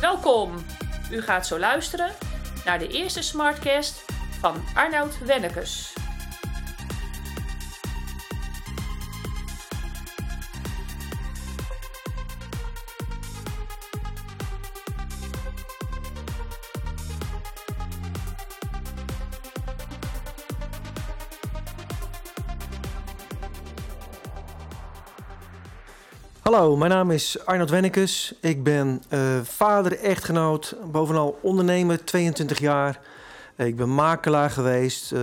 Welkom! U gaat zo luisteren naar de eerste Smartcast van Arnoud Wennekes. Hallo, mijn naam is Arnold Wennekes. Ik ben eh, vader, echtgenoot, bovenal ondernemer, 22 jaar. Ik ben makelaar geweest, uh,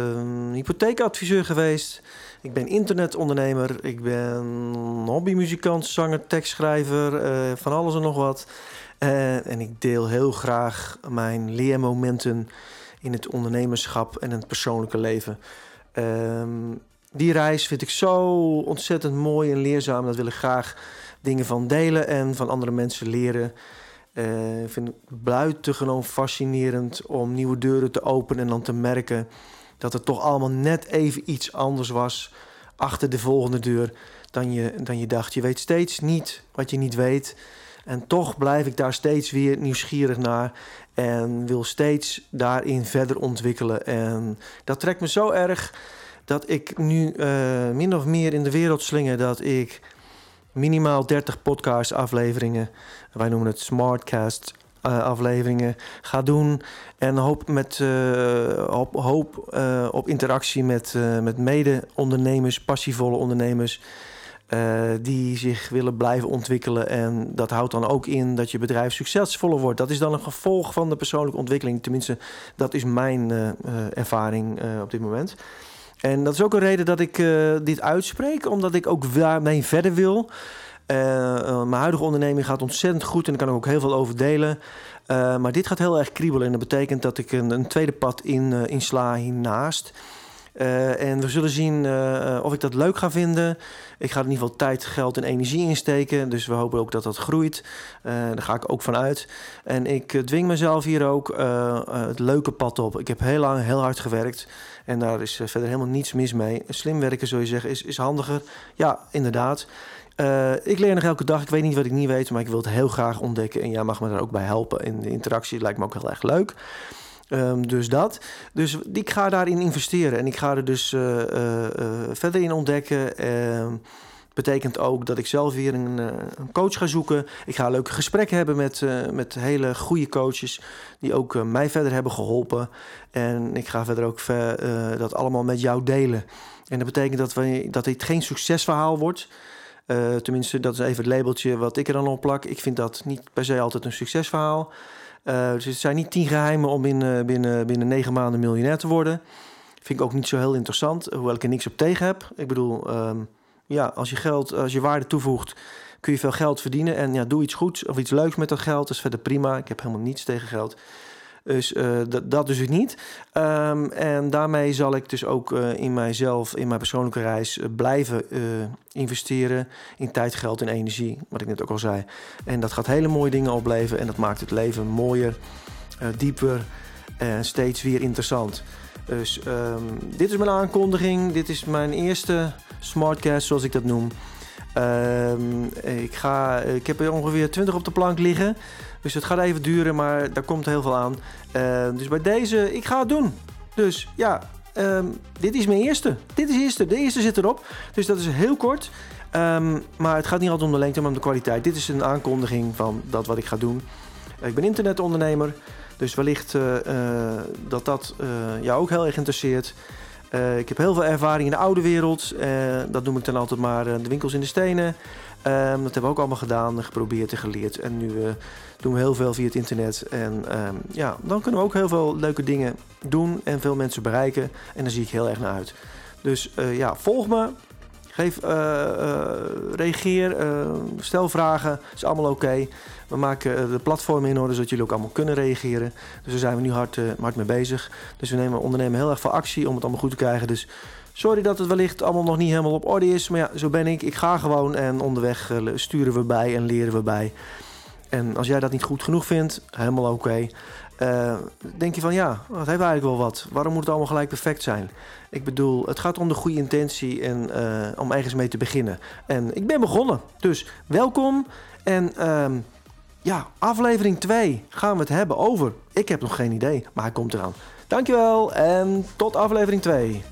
hypotheekadviseur geweest. Ik ben internetondernemer. Ik ben hobbymuzikant, zanger, tekstschrijver, uh, van alles en nog wat. Uh, en ik deel heel graag mijn leermomenten in het ondernemerschap en het persoonlijke leven. Ehm, die reis vind ik zo ontzettend mooi en leerzaam. Dat wil ik graag dingen van delen en van andere mensen leren. Uh, ik vind het buitengewoon fascinerend om nieuwe deuren te openen en dan te merken dat het toch allemaal net even iets anders was achter de volgende deur dan je, dan je dacht. Je weet steeds niet wat je niet weet. En toch blijf ik daar steeds weer nieuwsgierig naar en wil steeds daarin verder ontwikkelen. En dat trekt me zo erg dat ik nu uh, min of meer in de wereld slinger dat ik minimaal 30 podcast afleveringen. Wij noemen het Smartcast uh, afleveringen ga doen. En hoop, met, uh, hoop, op interactie met, met mede-ondernemers, passievolle ondernemers. die zich willen blijven ontwikkelen. En dat houdt dan ook in dat je bedrijf succesvoller wordt. Dat is dan een gevolg van de persoonlijke ontwikkeling. Tenminste, dat is mijn ervaring op dit moment. En dat is ook een reden dat ik uh, dit uitspreek, omdat ik ook daarmee verder wil. Uh, uh, mijn huidige onderneming gaat ontzettend goed en daar kan ik ook heel veel over delen. maar dit gaat heel erg kriebelen en dat betekent dat ik een, een tweede pad in, insla hiernaast. En we zullen zien of ik dat leuk ga vinden. Ik ga er in ieder geval tijd, geld en energie in steken. Dus we hopen ook dat dat groeit. daar ga ik ook van uit. En ik dwing mezelf hier ook het leuke pad op. Ik heb heel lang heel hard gewerkt. En daar is verder helemaal niets mis mee. Slim werken, zou je zeggen, is, is handiger. Ja, inderdaad. Ik leer nog elke dag. Ik weet niet wat ik niet weet, maar ik wil het heel graag ontdekken. En jij mag me daar ook bij helpen. En de interactie lijkt me ook heel erg leuk. Um, dus dat. Dus ik ga daarin investeren. En ik ga er dus uh, verder in ontdekken. Ehm, betekent ook dat ik zelf weer een, eh, een, coach ga zoeken. Ik ga leuke gesprekken hebben met, uh, met hele goede coaches die ook uh, mij verder hebben geholpen. En ik ga verder ook uh, dat allemaal met jou delen. En dat betekent dat, we, dat dit geen succesverhaal wordt. tenminste, dat is even het labeltje wat ik er dan op plak. Ik vind dat niet per se altijd een succesverhaal. Dus het zijn niet tien geheimen om binnen, binnen, binnen negen maanden miljonair te worden. Vind ik ook niet zo heel interessant, hoewel ik er niks op tegen heb. Ik bedoel... Um, ja, als je geld, als je waarde toevoegt, kun je veel geld verdienen. En ja, doe iets goeds of iets leuks met dat geld. Dat is verder prima. Ik heb helemaal niets tegen geld. Dus uh, dat dus niet. Um, en daarmee zal ik dus ook uh, in mijzelf, in mijn persoonlijke reis, uh, blijven investeren in tijd, geld en energie. Wat ik net ook al zei. En dat gaat hele mooie dingen opleveren. En dat maakt het leven mooier, dieper en steeds weer interessant. Dus um, dit is mijn aankondiging. Dit is mijn eerste smartcast, zoals ik dat noem. Um, ik, ga, ik heb er ongeveer 20 op de plank liggen. Dus het gaat even duren, maar daar komt heel veel aan. Uh, dus bij deze, ik ga het doen. Dus ja, um, dit is mijn eerste. Dit is de eerste. De eerste zit erop. Dus dat is heel kort. Maar het gaat niet altijd om de lengte, maar om de kwaliteit. Dit is een aankondiging van dat wat ik ga doen. Ik ben internetondernemer. Dus wellicht uh, dat dat jou ook heel erg interesseert. Uh, ik heb heel veel ervaring in de oude wereld. Uh, dat noem ik dan altijd maar uh, de winkels in de stenen. Um, dat hebben we ook allemaal gedaan, geprobeerd en geleerd. En nu doen we heel veel via het internet. En um, ja, dan kunnen we ook heel veel leuke dingen doen en veel mensen bereiken. En daar zie ik heel erg naar uit. Dus ja, volg me. Geef, reageer, stel vragen. is allemaal oké. We maken de platform in orde zodat jullie ook allemaal kunnen reageren. Dus daar zijn we nu hard, hard mee bezig. Dus we nemen, ondernemen heel erg veel actie om het allemaal goed te krijgen. Dus sorry dat het wellicht allemaal nog niet helemaal op orde is. Maar ja, zo ben ik. Ik ga gewoon en onderweg sturen we bij en leren we bij. En als jij dat niet goed genoeg vindt, helemaal oké. Uh, denk je van ja, dat heeft eigenlijk wel wat. Waarom moet het allemaal gelijk perfect zijn? Ik bedoel, het gaat om de goede intentie en uh, om ergens mee te beginnen. En ik ben begonnen. Dus welkom en... Uh, ja, aflevering 2 gaan we het hebben over. Ik heb nog geen idee, maar hij komt eraan. Dankjewel en tot aflevering 2.